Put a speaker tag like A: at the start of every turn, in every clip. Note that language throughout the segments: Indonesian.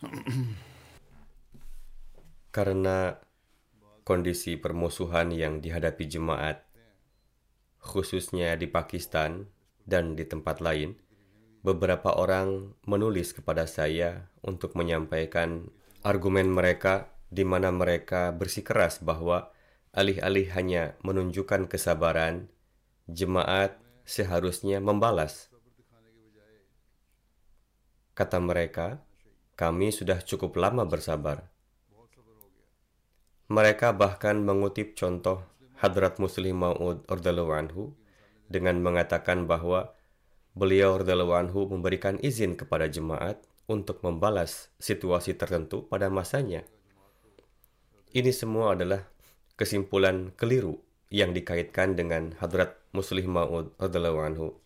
A: Karena kondisi permusuhan yang dihadapi jemaat, khususnya di Pakistan dan di tempat lain, beberapa orang menulis kepada saya untuk menyampaikan argumen mereka di mana mereka bersikeras bahwa alih-alih hanya menunjukkan kesabaran, jemaat seharusnya membalas. Kata mereka, kami sudah cukup lama bersabar. Mereka bahkan mengutip contoh Hadrat Muslim Maud radhiyallahu anhu dengan mengatakan bahwa beliau radhiyallahu anhu memberikan izin kepada jemaat untuk membalas situasi tertentu pada masanya. Ini semua adalah kesimpulan keliru yang dikaitkan dengan Hadrat Muslim Maud anhu.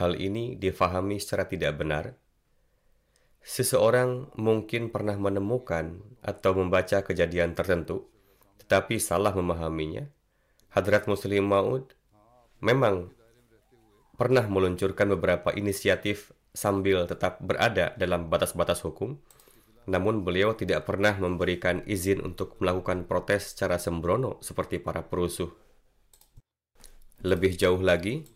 A: Hal ini difahami secara tidak benar Seseorang mungkin pernah menemukan atau membaca kejadian tertentu, tetapi salah memahaminya. Hadrat Muslim Maud memang pernah meluncurkan beberapa inisiatif sambil tetap berada dalam batas-batas hukum, namun beliau tidak pernah memberikan izin untuk melakukan protes secara sembrono seperti para perusuh. Lebih jauh lagi,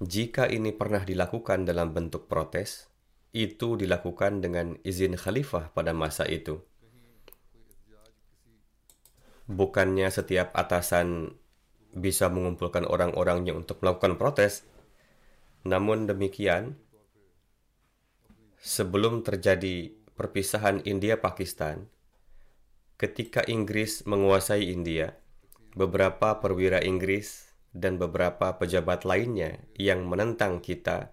A: jika ini pernah dilakukan dalam bentuk protes, itu dilakukan dengan izin khalifah pada masa itu. Bukannya setiap atasan bisa mengumpulkan orang-orangnya untuk melakukan protes. Namun demikian, sebelum terjadi perpisahan India-Pakistan, ketika Inggris menguasai India, beberapa perwira Inggris dan beberapa pejabat lainnya yang menentang kita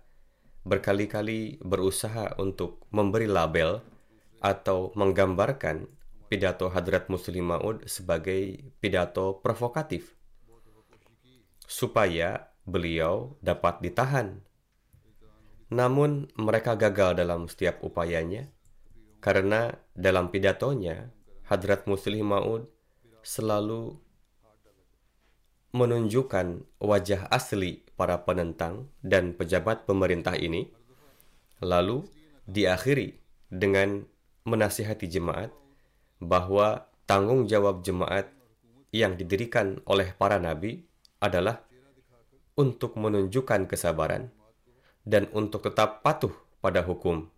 A: berkali-kali berusaha untuk memberi label atau menggambarkan pidato Hadrat Muslim Maud sebagai pidato provokatif supaya beliau dapat ditahan. Namun mereka gagal dalam setiap upayanya karena dalam pidatonya Hadrat Muslim Maud selalu menunjukkan wajah asli para penentang dan pejabat pemerintah ini, lalu diakhiri dengan menasihati jemaat bahwa tanggung jawab jemaat yang didirikan oleh para nabi adalah untuk menunjukkan kesabaran dan untuk tetap patuh pada hukum.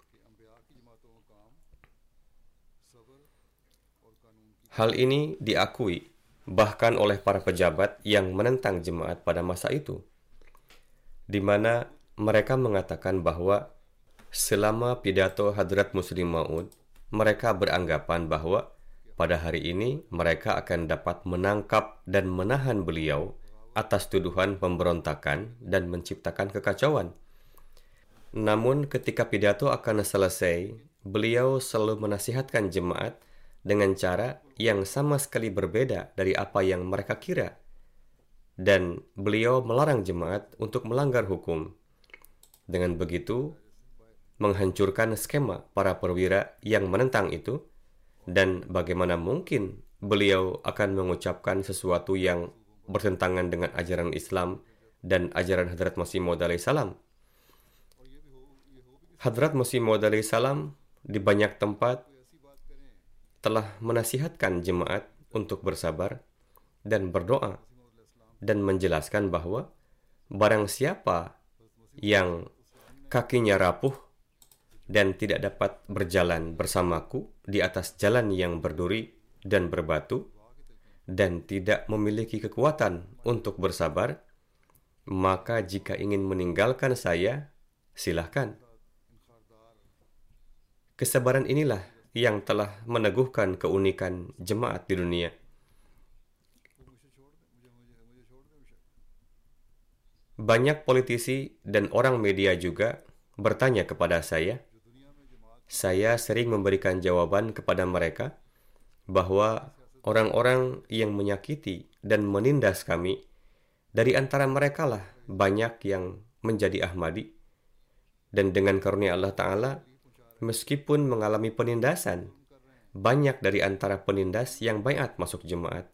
A: Hal ini diakui bahkan oleh para pejabat yang menentang jemaat pada masa itu, di mana mereka mengatakan bahwa selama pidato Hadrat Muslim Maud, mereka beranggapan bahwa pada hari ini mereka akan dapat menangkap dan menahan beliau atas tuduhan pemberontakan dan menciptakan kekacauan. Namun ketika pidato akan selesai, beliau selalu menasihatkan jemaat dengan cara yang sama sekali berbeda dari apa yang mereka kira. Dan beliau melarang jemaat untuk melanggar hukum. Dengan begitu, menghancurkan skema para perwira yang menentang itu, dan bagaimana mungkin beliau akan mengucapkan sesuatu yang bertentangan dengan ajaran Islam dan ajaran Hadrat Masih Maud salam. Hadrat Masih Maud salam di banyak tempat telah menasihatkan jemaat untuk bersabar dan berdoa dan menjelaskan bahwa barang siapa yang kakinya rapuh dan tidak dapat berjalan bersamaku di atas jalan yang berduri dan berbatu dan tidak memiliki kekuatan untuk bersabar, maka jika ingin meninggalkan saya, silahkan. Kesabaran inilah yang telah meneguhkan keunikan jemaat di dunia. Banyak politisi dan orang media juga bertanya kepada saya. Saya sering memberikan jawaban kepada mereka bahwa orang-orang yang menyakiti dan menindas kami, dari antara mereka lah banyak yang menjadi Ahmadi. Dan dengan karunia Allah Ta'ala, meskipun mengalami penindasan, banyak dari antara penindas yang bayat masuk jemaat.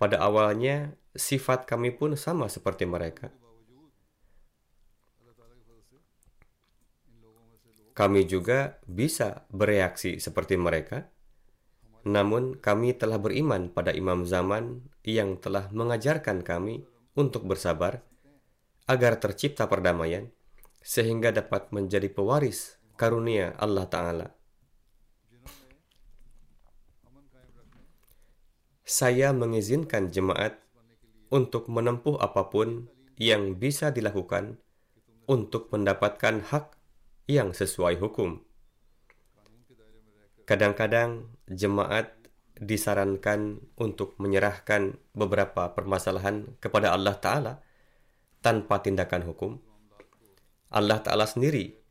A: Pada awalnya, sifat kami pun sama seperti mereka. Kami juga bisa bereaksi seperti mereka, namun kami telah beriman pada imam zaman yang telah mengajarkan kami untuk bersabar agar tercipta perdamaian sehingga dapat menjadi pewaris karunia Allah Ta'ala. Saya mengizinkan jemaat untuk menempuh apa pun yang bisa dilakukan untuk mendapatkan hak yang sesuai hukum. Kadang-kadang jemaat disarankan untuk menyerahkan beberapa permasalahan kepada Allah Ta'ala tanpa tindakan hukum. Allah Ta'ala sendiri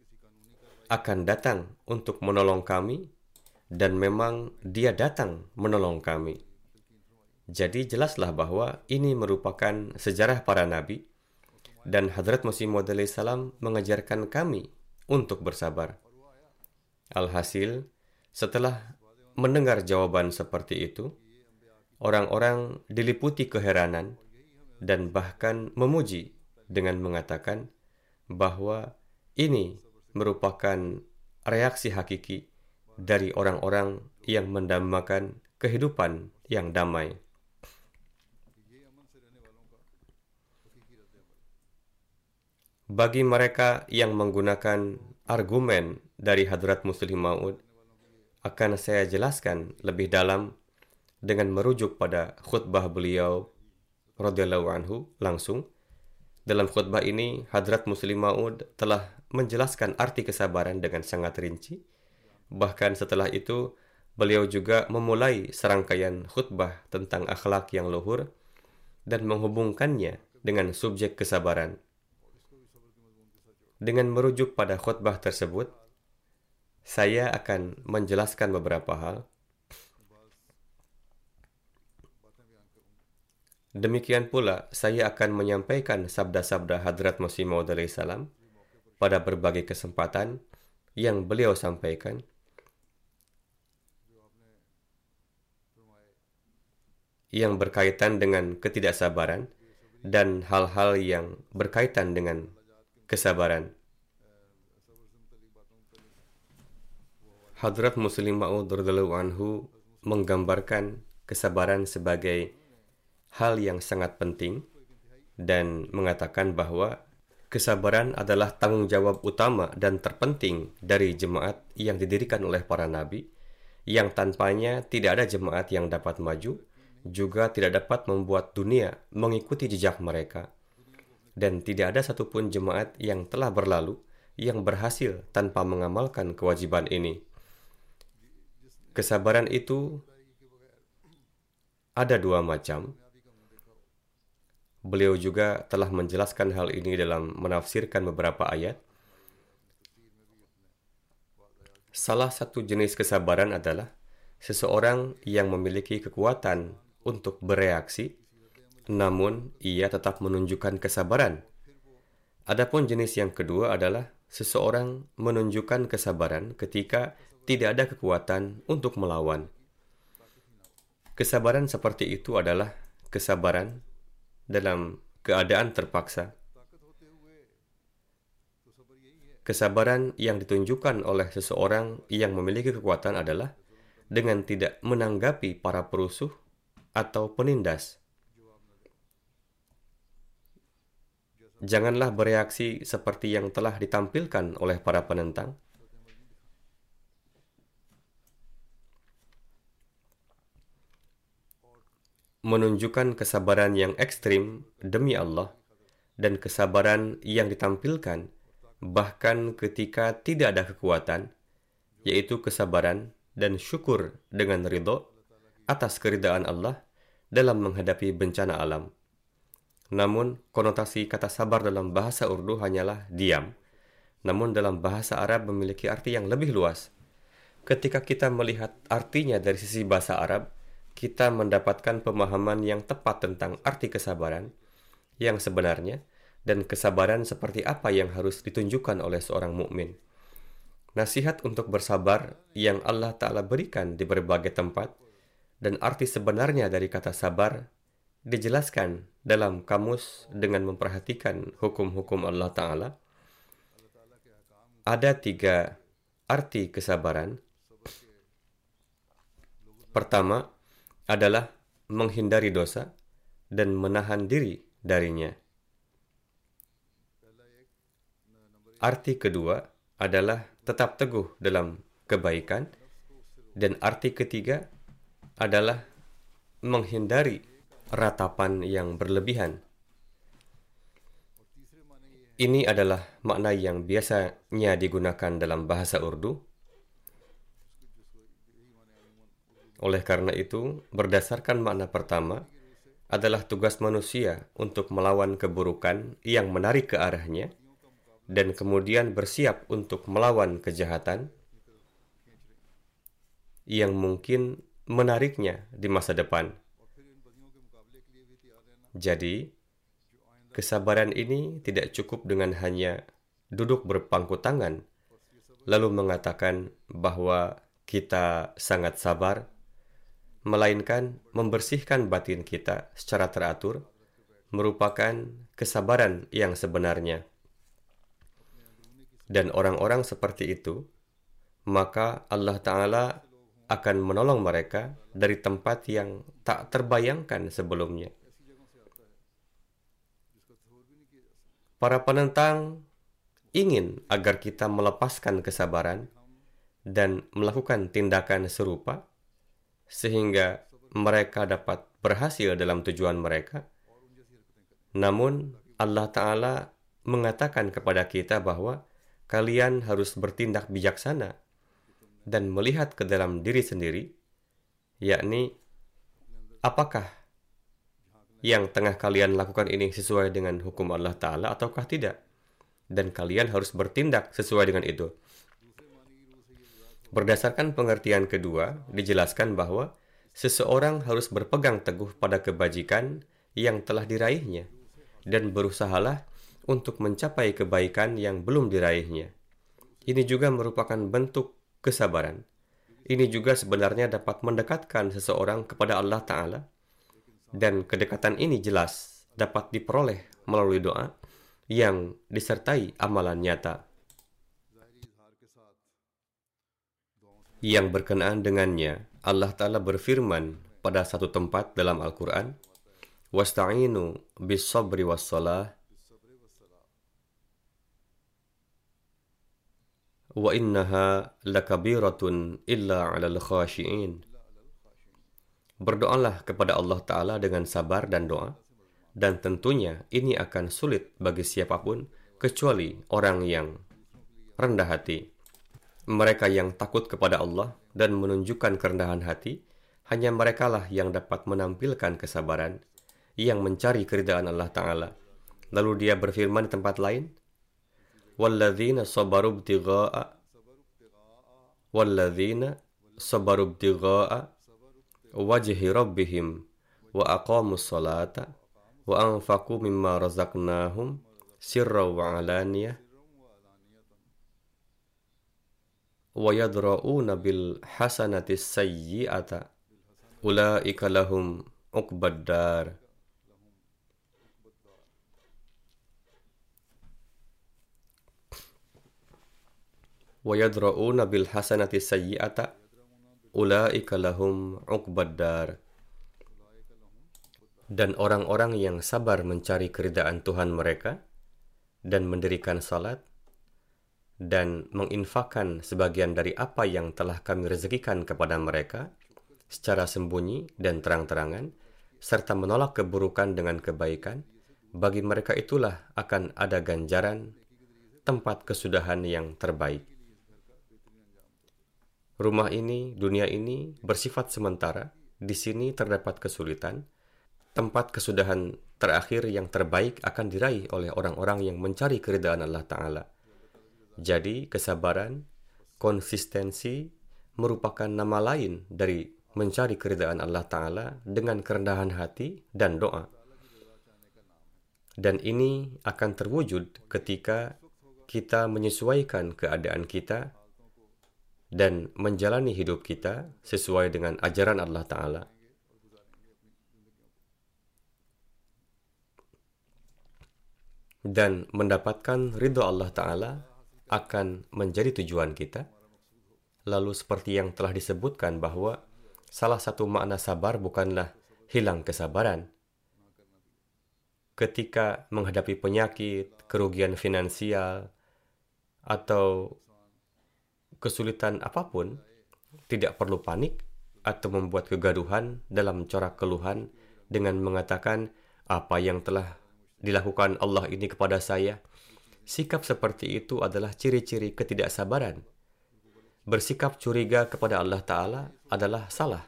A: akan datang untuk menolong kami dan memang dia datang menolong kami. Jadi jelaslah bahwa ini merupakan sejarah para nabi dan Hadrat Masih Maud salam mengajarkan kami untuk bersabar. Alhasil, setelah mendengar jawaban seperti itu, orang-orang diliputi keheranan dan bahkan memuji dengan mengatakan bahwa ini merupakan reaksi hakiki dari orang-orang yang mendambakan kehidupan yang damai. Bagi mereka yang menggunakan argumen dari Hadrat Muslim Maud, akan saya jelaskan lebih dalam dengan merujuk pada khutbah beliau radhiyallahu anhu langsung. Dalam khutbah ini, Hadrat Muslim Maud telah menjelaskan arti kesabaran dengan sangat rinci. Bahkan setelah itu, beliau juga memulai serangkaian khutbah tentang akhlak yang luhur dan menghubungkannya dengan subjek kesabaran. Dengan merujuk pada khutbah tersebut, saya akan menjelaskan beberapa hal. Demikian pula, saya akan menyampaikan sabda-sabda Hadrat Masih Maud salam pada berbagai kesempatan yang beliau sampaikan. yang berkaitan dengan ketidaksabaran dan hal-hal yang berkaitan dengan kesabaran. Hadrat Muslim Ma'ud anhu menggambarkan kesabaran sebagai hal yang sangat penting dan mengatakan bahwa kesabaran adalah tanggung jawab utama dan terpenting dari jemaat yang didirikan oleh para nabi yang tanpanya tidak ada jemaat yang dapat maju juga tidak dapat membuat dunia mengikuti jejak mereka dan tidak ada satupun jemaat yang telah berlalu yang berhasil tanpa mengamalkan kewajiban ini. Kesabaran itu ada dua macam. Beliau juga telah menjelaskan hal ini dalam menafsirkan beberapa ayat. Salah satu jenis kesabaran adalah seseorang yang memiliki kekuatan untuk bereaksi, namun ia tetap menunjukkan kesabaran. Adapun jenis yang kedua adalah seseorang menunjukkan kesabaran ketika tidak ada kekuatan untuk melawan. Kesabaran seperti itu adalah kesabaran dalam keadaan terpaksa. Kesabaran yang ditunjukkan oleh seseorang yang memiliki kekuatan adalah dengan tidak menanggapi para perusuh atau penindas. Janganlah bereaksi seperti yang telah ditampilkan oleh para penentang. Menunjukkan kesabaran yang ekstrim demi Allah dan kesabaran yang ditampilkan bahkan ketika tidak ada kekuatan, yaitu kesabaran dan syukur dengan ridho atas keridaan Allah dalam menghadapi bencana alam. Namun, konotasi kata sabar dalam bahasa Urdu hanyalah diam. Namun dalam bahasa Arab memiliki arti yang lebih luas. Ketika kita melihat artinya dari sisi bahasa Arab, kita mendapatkan pemahaman yang tepat tentang arti kesabaran yang sebenarnya dan kesabaran seperti apa yang harus ditunjukkan oleh seorang mukmin. Nasihat untuk bersabar yang Allah Ta'ala berikan di berbagai tempat dan arti sebenarnya dari kata sabar dijelaskan dalam kamus dengan memperhatikan hukum-hukum Allah Ta'ala. Ada tiga arti kesabaran. Pertama adalah menghindari dosa dan menahan diri darinya. Arti kedua adalah tetap teguh dalam kebaikan dan arti ketiga adalah menghindari ratapan yang berlebihan. Ini adalah makna yang biasanya digunakan dalam bahasa Urdu. Oleh karena itu, berdasarkan makna pertama, adalah tugas manusia untuk melawan keburukan yang menarik ke arahnya, dan kemudian bersiap untuk melawan kejahatan yang mungkin menariknya di masa depan. Jadi, kesabaran ini tidak cukup dengan hanya duduk berpangku tangan, lalu mengatakan bahwa kita sangat sabar, melainkan membersihkan batin kita secara teratur merupakan kesabaran yang sebenarnya dan orang-orang seperti itu, maka Allah Ta'ala akan menolong mereka dari tempat yang tak terbayangkan sebelumnya. Para penentang ingin agar kita melepaskan kesabaran dan melakukan tindakan serupa, sehingga mereka dapat berhasil dalam tujuan mereka. Namun, Allah Ta'ala mengatakan kepada kita bahwa kalian harus bertindak bijaksana dan melihat ke dalam diri sendiri, yakni apakah yang tengah kalian lakukan ini sesuai dengan hukum Allah Ta'ala ataukah tidak. Dan kalian harus bertindak sesuai dengan itu. Berdasarkan pengertian kedua, dijelaskan bahwa seseorang harus berpegang teguh pada kebajikan yang telah diraihnya dan berusahalah untuk mencapai kebaikan yang belum diraihnya. Ini juga merupakan bentuk kesabaran. Ini juga sebenarnya dapat mendekatkan seseorang kepada Allah Ta'ala. Dan kedekatan ini jelas dapat diperoleh melalui doa yang disertai amalan nyata. Yang berkenaan dengannya, Allah Ta'ala berfirman pada satu tempat dalam Al-Quran, Wasta'inu bis sabri was salah wa innaha lakabiratun illa 'alal khashiin. Berdoalah kepada Allah Ta'ala dengan sabar dan doa, dan tentunya ini akan sulit bagi siapapun kecuali orang yang rendah hati. Mereka yang takut kepada Allah dan menunjukkan kerendahan hati, hanya merekalah yang dapat menampilkan kesabaran, yang mencari keridaan Allah Ta'ala. Lalu dia berfirman di tempat lain, والذين صبروا ابتغاء والذين صبروا ابتغاء وجه ربهم وأقاموا الصلاة وأنفقوا مما رزقناهم سرا وعلانية ويدرؤون بالحسنة السيئة أولئك لهم عقبى الدار وَيَدْرَؤُونَ بِالْحَسَنَةِ السَّيِّئَةَ أُولَٰئِكَ لَهُمْ عُقْبَى الدَّارِ Dan orang-orang yang sabar mencari keridaan Tuhan mereka dan mendirikan salat dan menginfakkan sebagian dari apa yang telah kami rezekikan kepada mereka secara sembunyi dan terang-terangan serta menolak keburukan dengan kebaikan bagi mereka itulah akan ada ganjaran tempat kesudahan yang terbaik Rumah ini, dunia ini bersifat sementara. Di sini terdapat kesulitan. Tempat kesudahan terakhir yang terbaik akan diraih oleh orang-orang yang mencari keridaan Allah Ta'ala. Jadi, kesabaran, konsistensi merupakan nama lain dari mencari keridaan Allah Ta'ala dengan kerendahan hati dan doa. Dan ini akan terwujud ketika kita menyesuaikan keadaan kita dan menjalani hidup kita sesuai dengan ajaran Allah Ta'ala. Dan mendapatkan ridho Allah Ta'ala akan menjadi tujuan kita. Lalu seperti yang telah disebutkan bahwa salah satu makna sabar bukanlah hilang kesabaran. Ketika menghadapi penyakit, kerugian finansial, atau kesulitan apa pun, tidak perlu panik atau membuat kegaduhan dalam corak keluhan dengan mengatakan apa yang telah dilakukan Allah ini kepada saya. Sikap seperti itu adalah ciri-ciri ketidaksabaran. Bersikap curiga kepada Allah Ta'ala adalah salah.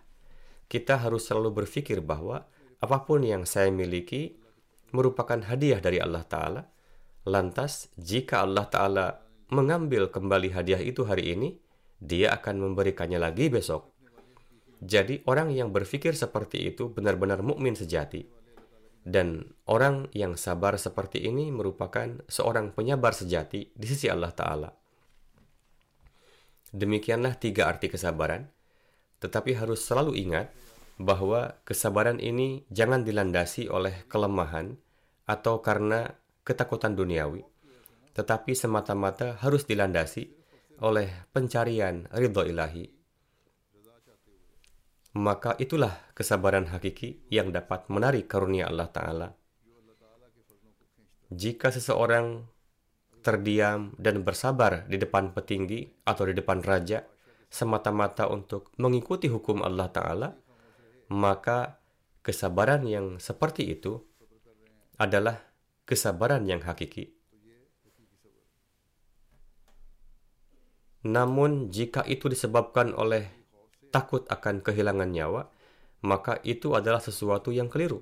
A: Kita harus selalu berpikir bahwa apa pun yang saya miliki merupakan hadiah dari Allah Ta'ala. Lantas, jika Allah Ta'ala mengambil kembali hadiah itu hari ini, dia akan memberikannya lagi besok. Jadi orang yang berpikir seperti itu benar-benar mukmin sejati. Dan orang yang sabar seperti ini merupakan seorang penyabar sejati di sisi Allah Ta'ala. Demikianlah tiga arti kesabaran. Tetapi harus selalu ingat bahwa kesabaran ini jangan dilandasi oleh kelemahan atau karena ketakutan duniawi tetapi semata-mata harus dilandasi oleh pencarian ridho ilahi. Maka itulah kesabaran hakiki yang dapat menarik karunia Allah Ta'ala. Jika seseorang terdiam dan bersabar di depan petinggi atau di depan raja, semata-mata untuk mengikuti hukum Allah Ta'ala, maka kesabaran yang seperti itu adalah kesabaran yang hakiki. Namun, jika itu disebabkan oleh takut akan kehilangan nyawa, maka itu adalah sesuatu yang keliru.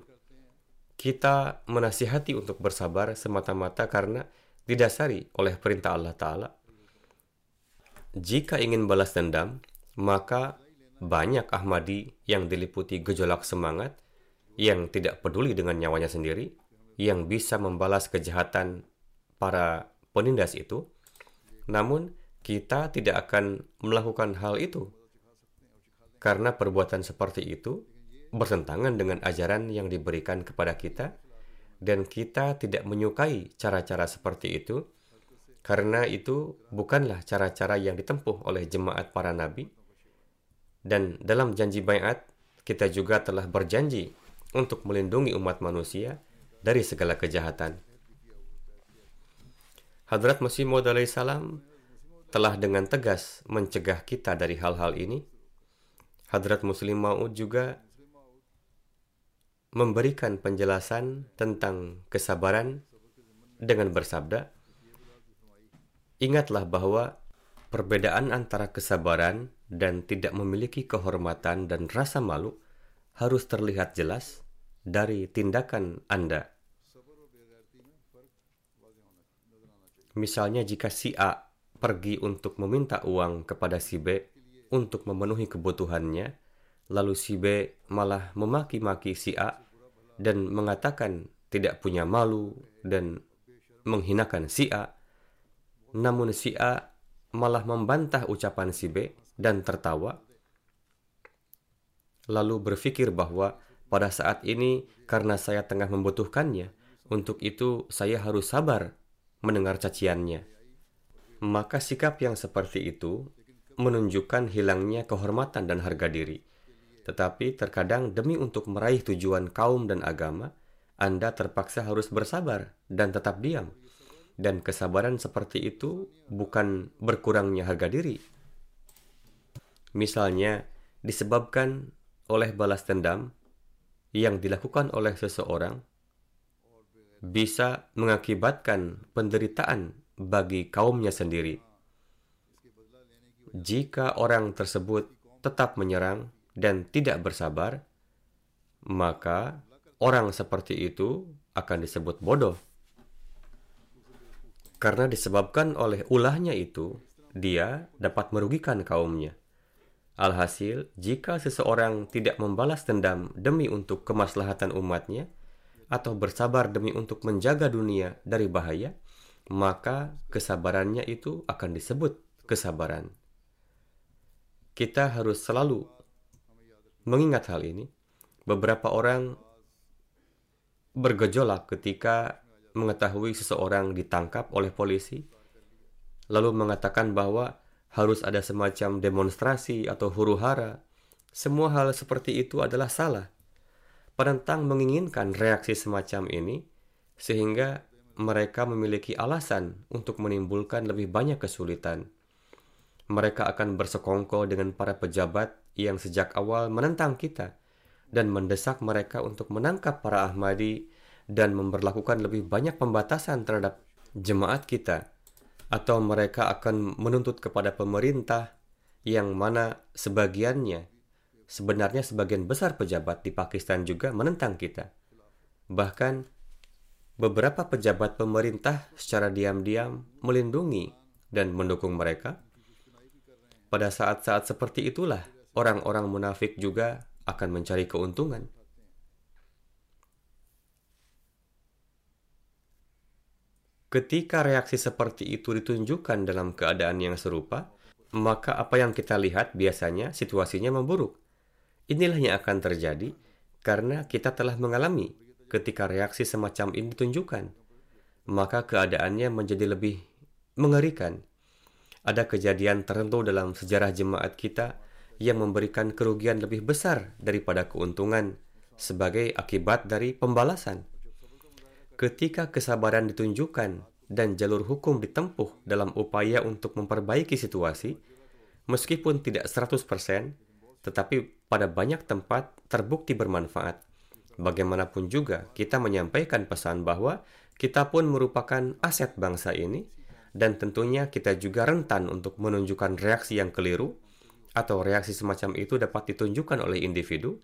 A: Kita menasihati untuk bersabar semata-mata karena didasari oleh perintah Allah Ta'ala. Jika ingin balas dendam, maka banyak Ahmadi yang diliputi gejolak semangat, yang tidak peduli dengan nyawanya sendiri, yang bisa membalas kejahatan para penindas itu. Namun, kita tidak akan melakukan hal itu karena perbuatan seperti itu bertentangan dengan ajaran yang diberikan kepada kita dan kita tidak menyukai cara-cara seperti itu karena itu bukanlah cara-cara yang ditempuh oleh jemaat para nabi dan dalam janji bayat kita juga telah berjanji untuk melindungi umat manusia dari segala kejahatan. Hadrat Masih Maud salam telah dengan tegas mencegah kita dari hal-hal ini, Hadrat Muslim Maud juga memberikan penjelasan tentang kesabaran dengan bersabda, Ingatlah bahwa perbedaan antara kesabaran dan tidak memiliki kehormatan dan rasa malu harus terlihat jelas dari tindakan Anda. Misalnya jika si A pergi untuk meminta uang kepada si B untuk memenuhi kebutuhannya, lalu si B malah memaki-maki si A dan mengatakan tidak punya malu dan menghinakan si A. Namun si A malah membantah ucapan si B dan tertawa. Lalu berpikir bahwa pada saat ini karena saya tengah membutuhkannya Untuk itu, saya harus sabar mendengar caciannya. Maka sikap yang seperti itu menunjukkan hilangnya kehormatan dan harga diri. Tetapi terkadang demi untuk meraih tujuan kaum dan agama, Anda terpaksa harus bersabar dan tetap diam. Dan kesabaran seperti itu bukan berkurangnya harga diri. Misalnya, disebabkan oleh balas dendam yang dilakukan oleh seseorang bisa mengakibatkan penderitaan bagi kaumnya sendiri. Jika orang tersebut tetap menyerang dan tidak bersabar, maka orang seperti itu akan disebut bodoh. Karena disebabkan oleh ulahnya itu, dia dapat merugikan kaumnya. Alhasil, jika seseorang tidak membalas dendam demi untuk kemaslahatan umatnya, atau bersabar demi untuk menjaga dunia dari bahaya, maka kesabarannya itu akan disebut kesabaran. Kita harus selalu mengingat hal ini. Beberapa orang bergejolak ketika mengetahui seseorang ditangkap oleh polisi, lalu mengatakan bahwa harus ada semacam demonstrasi atau huru hara. Semua hal seperti itu adalah salah. Penentang menginginkan reaksi semacam ini, sehingga mereka memiliki alasan untuk menimbulkan lebih banyak kesulitan. Mereka akan bersekongkol dengan para pejabat yang sejak awal menentang kita dan mendesak mereka untuk menangkap para Ahmadi dan memperlakukan lebih banyak pembatasan terhadap jemaat kita atau mereka akan menuntut kepada pemerintah yang mana sebagiannya sebenarnya sebagian besar pejabat di Pakistan juga menentang kita. Bahkan beberapa pejabat pemerintah secara diam-diam melindungi dan mendukung mereka. Pada saat-saat seperti itulah orang-orang munafik juga akan mencari keuntungan. Ketika reaksi seperti itu ditunjukkan dalam keadaan yang serupa, maka apa yang kita lihat biasanya situasinya memburuk. Inilah yang akan terjadi karena kita telah mengalami ketika reaksi semacam ini ditunjukkan. Maka keadaannya menjadi lebih mengerikan. Ada kejadian tertentu dalam sejarah jemaat kita yang memberikan kerugian lebih besar daripada keuntungan sebagai akibat dari pembalasan. Ketika kesabaran ditunjukkan dan jalur hukum ditempuh dalam upaya untuk memperbaiki situasi, meskipun tidak 100%, tetapi pada banyak tempat terbukti bermanfaat. Bagaimanapun juga, kita menyampaikan pesan bahwa kita pun merupakan aset bangsa ini, dan tentunya kita juga rentan untuk menunjukkan reaksi yang keliru atau reaksi semacam itu dapat ditunjukkan oleh individu,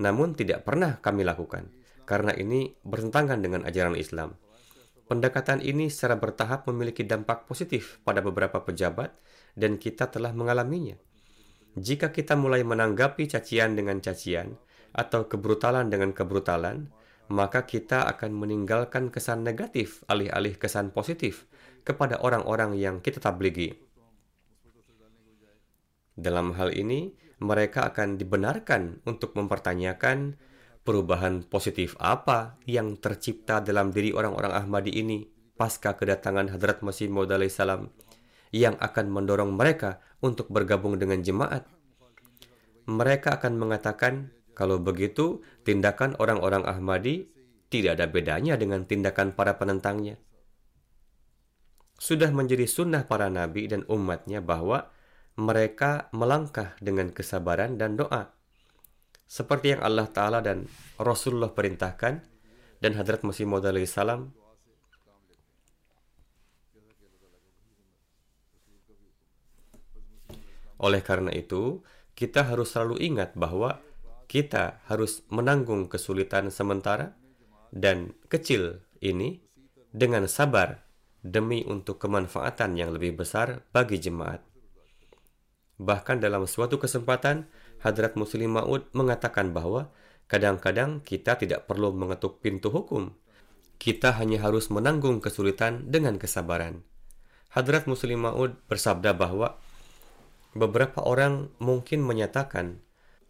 A: namun tidak pernah kami lakukan karena ini bertentangan dengan ajaran Islam. Pendekatan ini secara bertahap memiliki dampak positif pada beberapa pejabat dan kita telah mengalaminya. Jika kita mulai menanggapi cacian dengan cacian atau kebrutalan dengan kebrutalan, maka kita akan meninggalkan kesan negatif alih-alih kesan positif kepada orang-orang yang kita tabligi. Dalam hal ini, mereka akan dibenarkan untuk mempertanyakan perubahan positif apa yang tercipta dalam diri orang-orang Ahmadi ini pasca kedatangan Hadrat Masih Maud salam yang akan mendorong mereka untuk bergabung dengan jemaat. Mereka akan mengatakan, kalau begitu, tindakan orang-orang Ahmadi tidak ada bedanya dengan tindakan para penentangnya. Sudah menjadi sunnah para nabi dan umatnya bahwa mereka melangkah dengan kesabaran dan doa. Seperti yang Allah Ta'ala dan Rasulullah perintahkan dan Hadrat Masih Maud salam Oleh karena itu, kita harus selalu ingat bahwa kita harus menanggung kesulitan sementara dan kecil ini dengan sabar demi untuk kemanfaatan yang lebih besar bagi jemaat. Bahkan dalam suatu kesempatan, Hadrat Muslim Ma'ud mengatakan bahwa kadang-kadang kita tidak perlu mengetuk pintu hukum. Kita hanya harus menanggung kesulitan dengan kesabaran. Hadrat Muslim Ma'ud bersabda bahwa beberapa orang mungkin menyatakan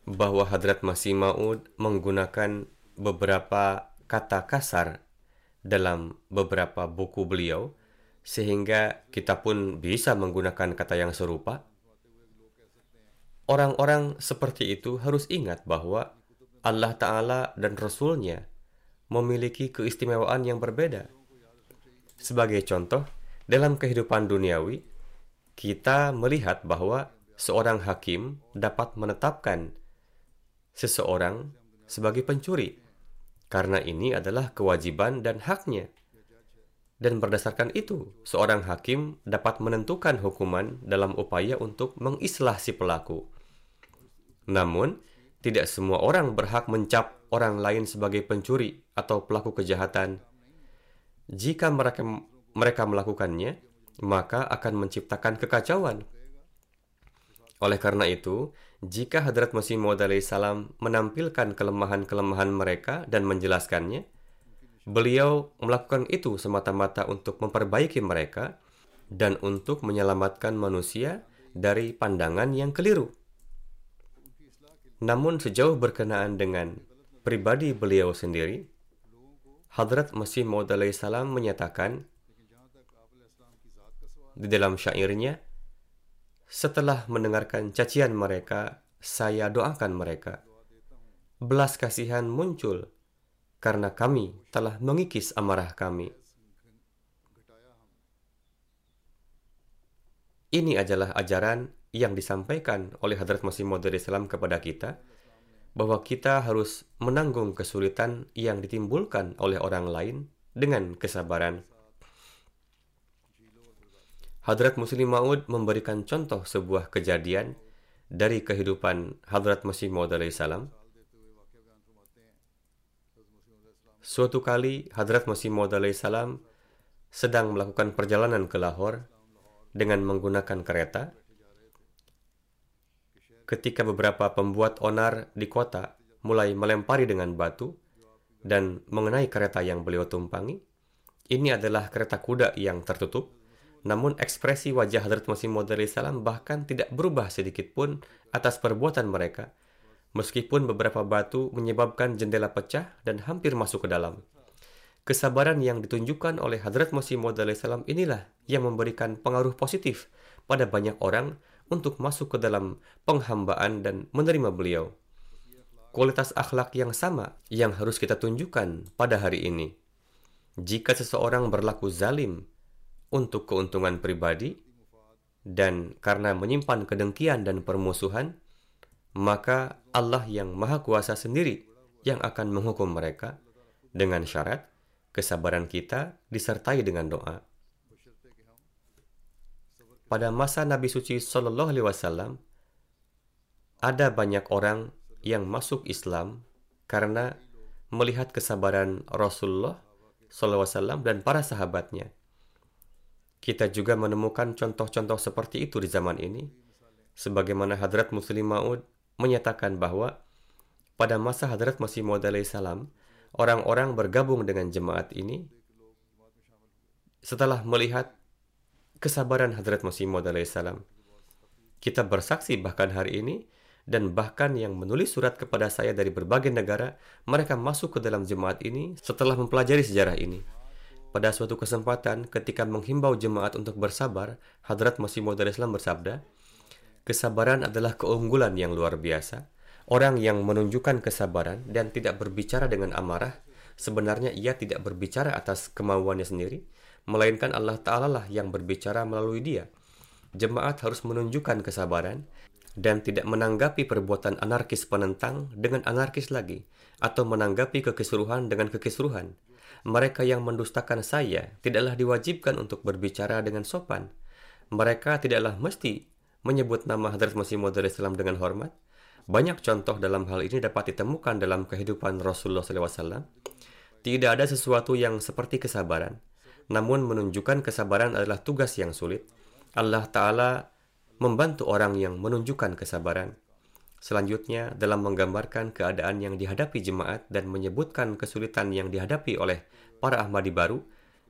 A: bahwa Hadrat Masih Ma'ud menggunakan beberapa kata kasar dalam beberapa buku beliau, sehingga kita pun bisa menggunakan kata yang serupa. Orang-orang seperti itu harus ingat bahwa Allah Ta'ala dan Rasul-Nya memiliki keistimewaan yang berbeda. Sebagai contoh, dalam kehidupan duniawi, kita melihat bahwa seorang hakim dapat menetapkan seseorang sebagai pencuri, karena ini adalah kewajiban dan haknya. Dan berdasarkan itu, seorang hakim dapat menentukan hukuman dalam upaya untuk mengislah si pelaku. Namun, tidak semua orang berhak mencap orang lain sebagai pencuri atau pelaku kejahatan. Jika mereka mereka melakukannya, maka akan menciptakan kekacauan. Oleh karena itu, jika Hadrat Masih Maud salam menampilkan kelemahan-kelemahan mereka dan menjelaskannya, beliau melakukan itu semata-mata untuk memperbaiki mereka dan untuk menyelamatkan manusia dari pandangan yang keliru. Namun sejauh berkenaan dengan pribadi beliau sendiri, Hadrat Masih Maud salam menyatakan di dalam syairnya, setelah mendengarkan cacian mereka, saya doakan mereka. Belas kasihan muncul karena kami telah mengikis amarah kami. Ini adalah ajaran yang disampaikan oleh Hadrat Masih Maud Islam kepada kita bahwa kita harus menanggung kesulitan yang ditimbulkan oleh orang lain dengan kesabaran. Hadrat Muslim Maud memberikan contoh sebuah kejadian dari kehidupan Hadrat Masih Maud salam. Suatu kali Hadrat Masih Maud salam sedang melakukan perjalanan ke Lahore dengan menggunakan kereta. Ketika beberapa pembuat onar di kota mulai melempari dengan batu dan mengenai kereta yang beliau tumpangi, ini adalah kereta kuda yang tertutup namun ekspresi wajah Hadrat Masih Maud salam bahkan tidak berubah sedikit pun atas perbuatan mereka, meskipun beberapa batu menyebabkan jendela pecah dan hampir masuk ke dalam. Kesabaran yang ditunjukkan oleh Hadrat Masih Maud salam inilah yang memberikan pengaruh positif pada banyak orang untuk masuk ke dalam penghambaan dan menerima beliau. Kualitas akhlak yang sama yang harus kita tunjukkan pada hari ini. Jika seseorang berlaku zalim, untuk keuntungan pribadi, dan karena menyimpan kedengkian dan permusuhan, maka Allah yang Maha Kuasa sendiri yang akan menghukum mereka dengan syarat kesabaran kita disertai dengan doa. Pada masa Nabi suci Shallallahu Alaihi Wasallam, ada banyak orang yang masuk Islam karena melihat kesabaran Rasulullah SAW dan para sahabatnya. Kita juga menemukan contoh-contoh seperti itu di zaman ini, sebagaimana Hadrat Muslim Maud menyatakan bahwa pada masa Hadrat Masih Maud salam, orang-orang bergabung dengan jemaat ini setelah melihat kesabaran Hadrat Masih Maud salam. Kita bersaksi bahkan hari ini dan bahkan yang menulis surat kepada saya dari berbagai negara, mereka masuk ke dalam jemaat ini setelah mempelajari sejarah ini. Pada suatu kesempatan, ketika menghimbau jemaat untuk bersabar, Hadrat Masih Maud Islam bersabda, Kesabaran adalah keunggulan yang luar biasa. Orang yang menunjukkan kesabaran dan tidak berbicara dengan amarah, sebenarnya ia tidak berbicara atas kemauannya sendiri, melainkan Allah Ta'ala lah yang berbicara melalui dia. Jemaat harus menunjukkan kesabaran dan tidak menanggapi perbuatan anarkis penentang dengan anarkis lagi, atau menanggapi kekisruhan dengan kekisruhan mereka yang mendustakan saya tidaklah diwajibkan untuk berbicara dengan sopan. Mereka tidaklah mesti menyebut nama Hadrat Masih Maud Islam dengan hormat. Banyak contoh dalam hal ini dapat ditemukan dalam kehidupan Rasulullah SAW. Tidak ada sesuatu yang seperti kesabaran. Namun menunjukkan kesabaran adalah tugas yang sulit. Allah Ta'ala membantu orang yang menunjukkan kesabaran. Selanjutnya, dalam menggambarkan keadaan yang dihadapi jemaat dan menyebutkan kesulitan yang dihadapi oleh para Ahmadi baru,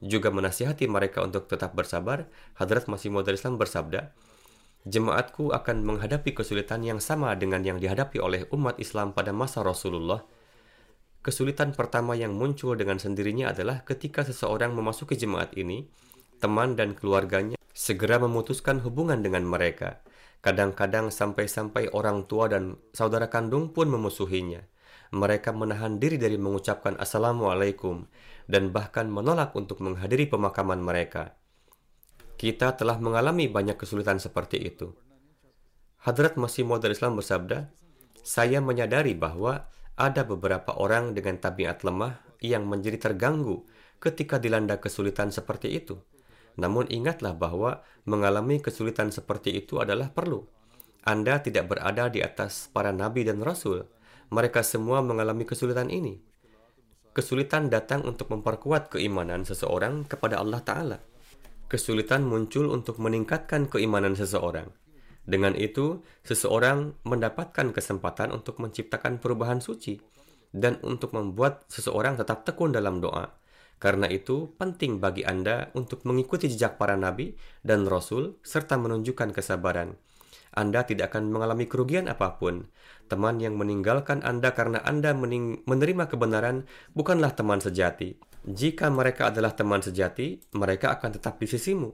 A: juga menasihati mereka untuk tetap bersabar, Hadrat Masih Maud Islam bersabda, Jemaatku akan menghadapi kesulitan yang sama dengan yang dihadapi oleh umat Islam pada masa Rasulullah. kesulitan pertama yang muncul dengan sendirinya adalah ketika seseorang memasuki jemaat ini, teman dan keluarganya segera memutuskan hubungan dengan mereka. Kadang-kadang sampai-sampai orang tua dan saudara kandung pun memusuhinya. Mereka menahan diri dari mengucapkan Assalamualaikum dan bahkan menolak untuk menghadiri pemakaman mereka. Kita telah mengalami banyak kesulitan seperti itu. Hadrat Masih Maud Islam bersabda, saya menyadari bahwa ada beberapa orang dengan tabiat lemah yang menjadi terganggu ketika dilanda kesulitan seperti itu. Namun ingatlah bahwa mengalami kesulitan seperti itu adalah perlu. Anda tidak berada di atas para nabi dan rasul. Mereka semua mengalami kesulitan ini. Kesulitan datang untuk memperkuat keimanan seseorang kepada Allah Ta'ala. Kesulitan muncul untuk meningkatkan keimanan seseorang. Dengan itu, seseorang mendapatkan kesempatan untuk menciptakan perubahan suci dan untuk membuat seseorang tetap tekun dalam doa karena itu, penting bagi Anda untuk mengikuti jejak para nabi dan rasul serta menunjukkan kesabaran. Anda tidak akan mengalami kerugian apa pun. Teman yang meninggalkan Anda karena Anda menerima kebenaran bukanlah teman sejati. Jika mereka adalah teman sejati, mereka akan tetap di sisimu.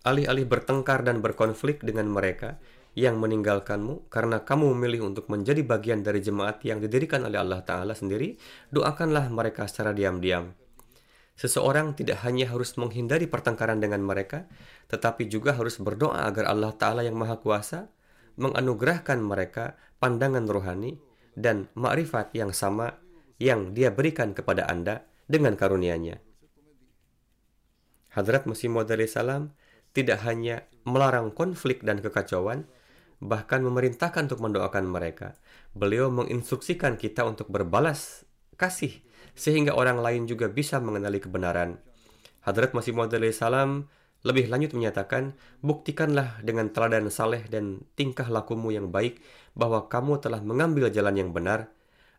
A: Alih-alih bertengkar dan berkonflik dengan mereka yang meninggalkanmu karena kamu memilih untuk menjadi bagian dari jemaat yang didirikan oleh Allah Ta'ala sendiri, doakanlah mereka secara diam-diam. Seseorang tidak hanya harus menghindari pertengkaran dengan mereka, tetapi juga harus berdoa agar Allah Ta'ala yang Maha Kuasa menganugerahkan mereka pandangan rohani dan makrifat yang sama yang dia berikan kepada Anda dengan karunia-Nya. Hadrat Masih Maud salam tidak hanya melarang konflik dan kekacauan, bahkan memerintahkan untuk mendoakan mereka. Beliau menginstruksikan kita untuk berbalas kasih sehingga orang lain juga bisa mengenali kebenaran. Hadrat Masih Maud salam lebih lanjut menyatakan, buktikanlah dengan teladan saleh dan tingkah lakumu yang baik bahwa kamu telah mengambil jalan yang benar.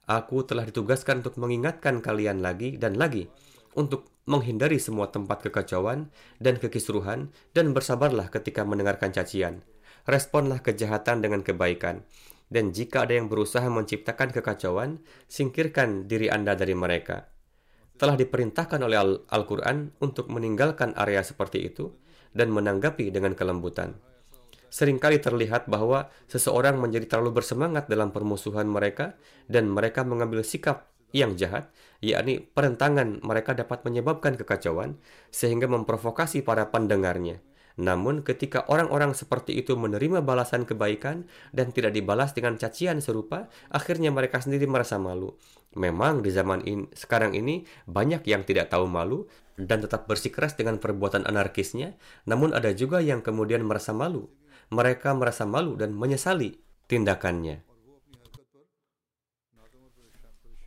A: Aku telah ditugaskan untuk mengingatkan kalian lagi dan lagi untuk menghindari semua tempat kekacauan dan kekisruhan dan bersabarlah ketika mendengarkan cacian. Responlah kejahatan dengan kebaikan. Dan jika ada yang berusaha menciptakan kekacauan, singkirkan diri Anda dari mereka. Telah diperintahkan oleh Al-Quran untuk meninggalkan area seperti itu dan menanggapi dengan kelembutan. Seringkali terlihat bahwa seseorang menjadi terlalu bersemangat dalam permusuhan mereka dan mereka mengambil sikap yang jahat, yakni perentangan mereka dapat menyebabkan kekacauan sehingga memprovokasi para pendengarnya. Namun ketika orang-orang seperti itu menerima balasan kebaikan dan tidak dibalas dengan cacian serupa, akhirnya mereka sendiri merasa malu. Memang di zaman in, sekarang ini banyak yang tidak tahu malu dan tetap bersikeras dengan perbuatan anarkisnya, namun ada juga yang kemudian merasa malu. Mereka merasa malu dan menyesali tindakannya.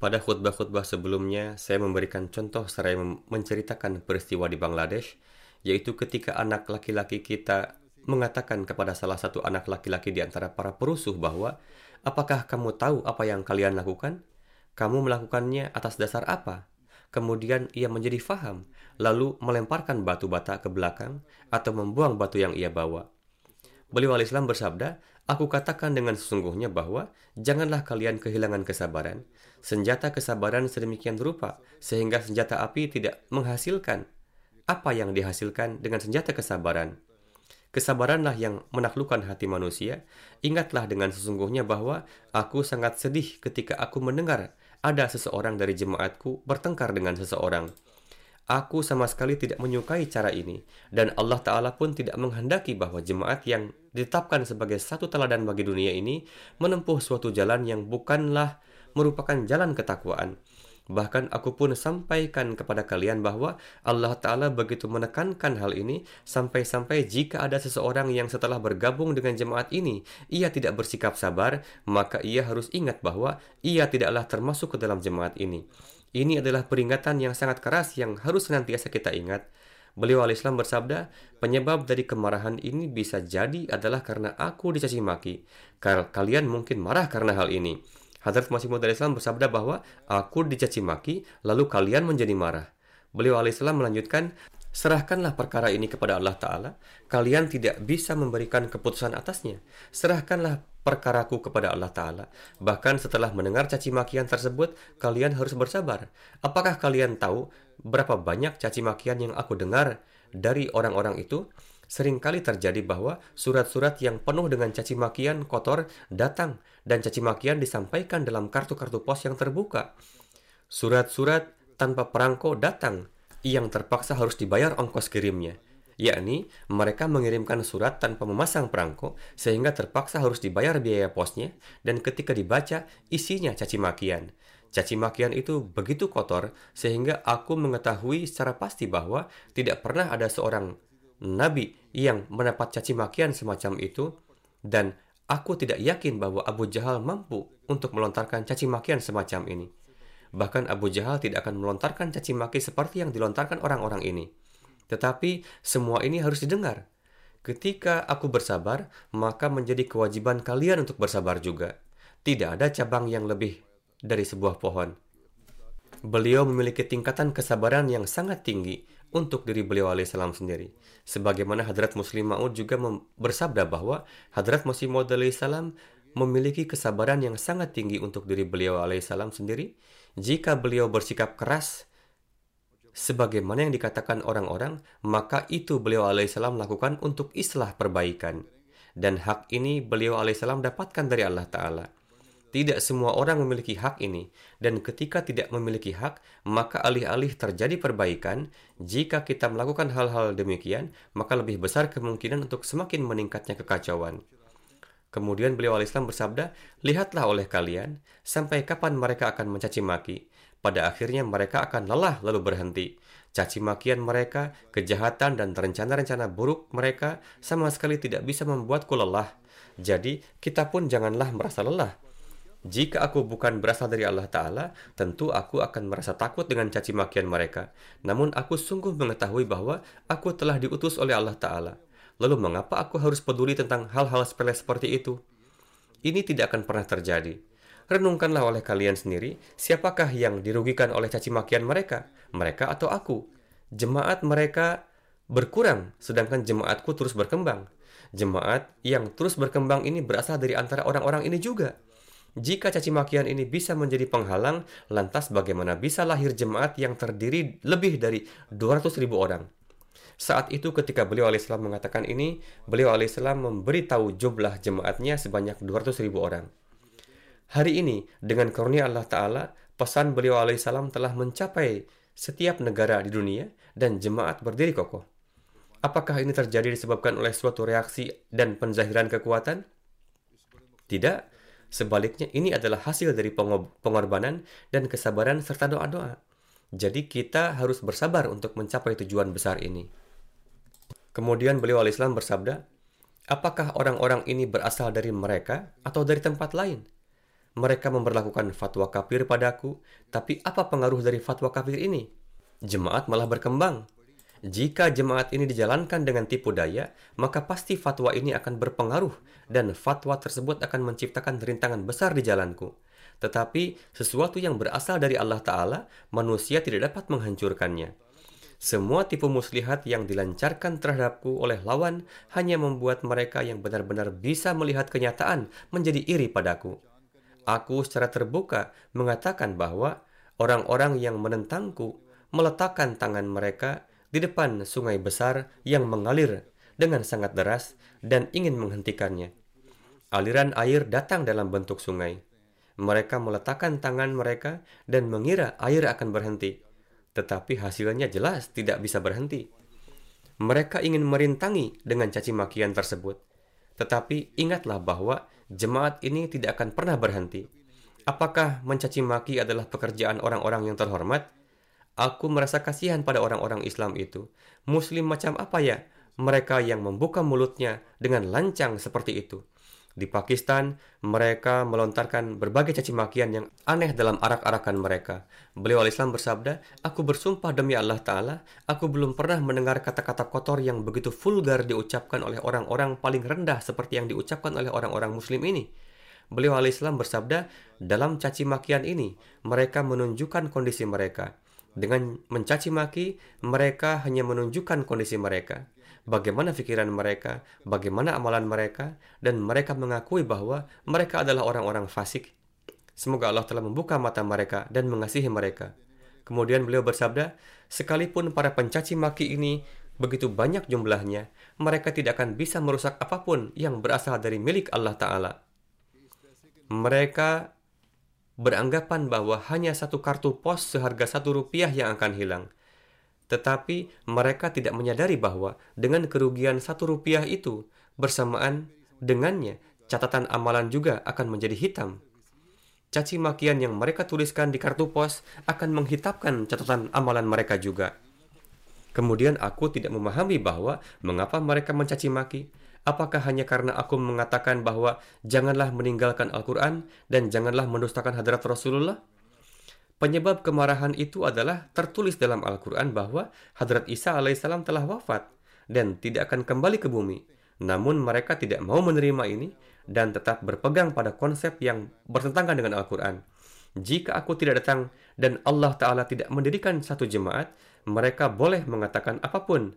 A: Pada khutbah-khutbah sebelumnya, saya memberikan contoh seraya menceritakan peristiwa di Bangladesh yaitu ketika anak laki-laki kita mengatakan kepada salah satu anak laki-laki di antara para perusuh bahwa, apakah kamu tahu apa yang kalian lakukan? Kamu melakukannya atas dasar apa? Kemudian ia menjadi faham, lalu melemparkan batu bata ke belakang atau membuang batu yang ia bawa. Beliau al-Islam bersabda, Aku katakan dengan sesungguhnya bahwa janganlah kalian kehilangan kesabaran. Senjata kesabaran sedemikian rupa, sehingga senjata api tidak menghasilkan apa yang dihasilkan dengan senjata kesabaran. Kesabaranlah yang menaklukkan hati manusia. Ingatlah dengan sesungguhnya bahwa aku sangat sedih ketika aku mendengar ada seseorang dari jemaatku bertengkar dengan seseorang. Aku sama sekali tidak menyukai cara ini, dan Allah Ta'ala pun tidak menghendaki bahwa jemaat yang ditetapkan sebagai satu teladan bagi dunia ini menempuh suatu jalan yang bukanlah merupakan jalan ketakwaan. Bahkan aku pun sampaikan kepada kalian bahwa Allah Ta'ala begitu menekankan hal ini sampai-sampai jika ada seseorang yang setelah bergabung dengan jemaat ini, ia tidak bersikap sabar, maka ia harus ingat bahwa ia tidaklah termasuk ke dalam jemaat ini. Ini adalah peringatan yang sangat keras yang harus senantiasa kita ingat. Beliau al-Islam bersabda, penyebab dari kemarahan ini bisa jadi adalah karena aku dicaci maki. Kalian mungkin marah karena hal ini. Hadrat Masih Maud Islam bersabda bahwa aku dicaci maki, lalu kalian menjadi marah. Beliau alaihissalam melanjutkan, serahkanlah perkara ini kepada Allah Ta'ala, kalian tidak bisa memberikan keputusan atasnya. Serahkanlah perkaraku kepada Allah Ta'ala. Bahkan setelah mendengar caci makian tersebut, kalian harus bersabar. Apakah kalian tahu berapa banyak caci makian yang aku dengar dari orang-orang itu? Seringkali terjadi bahwa surat-surat yang penuh dengan caci makian kotor datang dan caci makian disampaikan dalam kartu-kartu pos yang terbuka. Surat-surat tanpa perangko datang yang terpaksa harus dibayar ongkos kirimnya yakni mereka mengirimkan surat tanpa memasang perangko sehingga terpaksa harus dibayar biaya posnya dan ketika dibaca isinya caci makian. Caci makian itu begitu kotor sehingga aku mengetahui secara pasti bahwa tidak pernah ada seorang nabi yang mendapat caci makian semacam itu dan aku tidak yakin bahwa Abu Jahal mampu untuk melontarkan caci makian semacam ini. Bahkan Abu Jahal tidak akan melontarkan caci maki seperti yang dilontarkan orang-orang ini. Tetapi semua ini harus didengar. Ketika aku bersabar, maka menjadi kewajiban kalian untuk bersabar juga. Tidak ada cabang yang lebih dari sebuah pohon. Beliau memiliki tingkatan kesabaran yang sangat tinggi untuk diri beliau alaihissalam sendiri. Sebagaimana Hadrat Muslim Ma'ud juga bersabda bahwa Hadrat Masih Maud alaihissalam memiliki kesabaran yang sangat tinggi untuk diri beliau alaihissalam sendiri. Jika beliau bersikap keras, sebagaimana yang dikatakan orang-orang, maka itu beliau alaihissalam lakukan untuk islah perbaikan. Dan hak ini beliau alaihissalam dapatkan dari Allah Ta'ala. Tidak semua orang memiliki hak ini, dan ketika tidak memiliki hak, maka alih-alih terjadi perbaikan, jika kita melakukan hal-hal demikian, maka lebih besar kemungkinan untuk semakin meningkatnya kekacauan. Kemudian beliau alaihissalam bersabda, Lihatlah oleh kalian, sampai kapan mereka akan mencaci maki, pada akhirnya mereka akan lelah lalu berhenti. Caci makian mereka, kejahatan dan rencana-rencana buruk mereka sama sekali tidak bisa membuatku lelah. Jadi, kita pun janganlah merasa lelah. Jika aku bukan berasal dari Allah Ta'ala, tentu aku akan merasa takut dengan caci makian mereka. Namun aku sungguh mengetahui bahwa aku telah diutus oleh Allah Ta'ala. Lalu mengapa aku harus peduli tentang hal-hal sepele seperti itu? Ini tidak akan pernah terjadi. Renungkanlah oleh kalian sendiri, siapakah yang dirugikan oleh caci makian mereka? Mereka atau aku? Jemaat mereka berkurang, sedangkan jemaatku terus berkembang. Jemaat yang terus berkembang ini berasal dari antara orang-orang ini juga. Jika caci makian ini bisa menjadi penghalang, lantas bagaimana bisa lahir jemaat yang terdiri lebih dari 200 ribu orang? Saat itu ketika beliau alaihissalam mengatakan ini, beliau alaihissalam memberitahu jumlah jemaatnya sebanyak 200 ribu orang. Hari ini, dengan karunia Allah Ta'ala, pesan beliau alaihissalam telah mencapai setiap negara di dunia dan jemaat berdiri kokoh. Apakah ini terjadi disebabkan oleh suatu reaksi dan penzahiran kekuatan? Tidak. Sebaliknya, ini adalah hasil dari pengorbanan dan kesabaran serta doa-doa. Jadi kita harus bersabar untuk mencapai tujuan besar ini. Kemudian beliau alaihissalam bersabda, Apakah orang-orang ini berasal dari mereka atau dari tempat lain? Mereka memperlakukan fatwa kafir padaku, tapi apa pengaruh dari fatwa kafir ini? Jemaat malah berkembang. Jika jemaat ini dijalankan dengan tipu daya, maka pasti fatwa ini akan berpengaruh dan fatwa tersebut akan menciptakan rintangan besar di jalanku. Tetapi sesuatu yang berasal dari Allah Ta'ala, manusia tidak dapat menghancurkannya. Semua tipu muslihat yang dilancarkan terhadapku oleh lawan hanya membuat mereka yang benar-benar bisa melihat kenyataan menjadi iri padaku aku secara terbuka mengatakan bahwa orang-orang yang menentangku meletakkan tangan mereka di depan sungai besar yang mengalir dengan sangat deras dan ingin menghentikannya. Aliran air datang dalam bentuk sungai. Mereka meletakkan tangan mereka dan mengira air akan berhenti. Tetapi hasilnya jelas tidak bisa berhenti. Mereka ingin merintangi dengan caci makian tersebut. Tetapi ingatlah bahwa jemaat ini tidak akan pernah berhenti. Apakah mencaci maki adalah pekerjaan orang-orang yang terhormat? Aku merasa kasihan pada orang-orang Islam itu. Muslim macam apa ya? Mereka yang membuka mulutnya dengan lancang seperti itu. Di Pakistan, mereka melontarkan berbagai caci makian yang aneh dalam arak-arakan mereka. Beliau al-Islam bersabda, Aku bersumpah demi Allah Ta'ala, aku belum pernah mendengar kata-kata kotor yang begitu vulgar diucapkan oleh orang-orang paling rendah seperti yang diucapkan oleh orang-orang muslim ini. Beliau al-Islam bersabda, dalam caci makian ini, mereka menunjukkan kondisi mereka. Dengan mencaci maki, mereka hanya menunjukkan kondisi mereka, bagaimana pikiran mereka, bagaimana amalan mereka, dan mereka mengakui bahwa mereka adalah orang-orang fasik. Semoga Allah telah membuka mata mereka dan mengasihi mereka. Kemudian beliau bersabda, sekalipun para pencaci maki ini begitu banyak jumlahnya, mereka tidak akan bisa merusak apa pun yang berasal dari milik Allah Ta'ala. Mereka beranggapan bahwa hanya satu kartu pos seharga satu rupiah yang akan hilang. Tetapi mereka tidak menyadari bahwa dengan kerugian satu rupiah itu, bersamaan dengannya, catatan amalan juga akan menjadi hitam. Caci makian yang mereka tuliskan di kartu pos akan menghitamkan catatan amalan mereka juga. Kemudian aku tidak memahami bahwa mengapa mereka mencaci maki. Apakah hanya karena aku mengatakan bahwa janganlah meninggalkan Al-Quran dan janganlah mendustakan hadrat Rasulullah? Penyebab kemarahan itu adalah tertulis dalam Al-Quran bahwa hadrat Isa alaihissalam telah wafat dan tidak akan kembali ke bumi. Namun mereka tidak mau menerima ini dan tetap berpegang pada konsep yang bertentangan dengan Al-Quran. Jika aku tidak datang dan Allah Ta'ala tidak mendirikan satu jemaat, mereka boleh mengatakan apa pun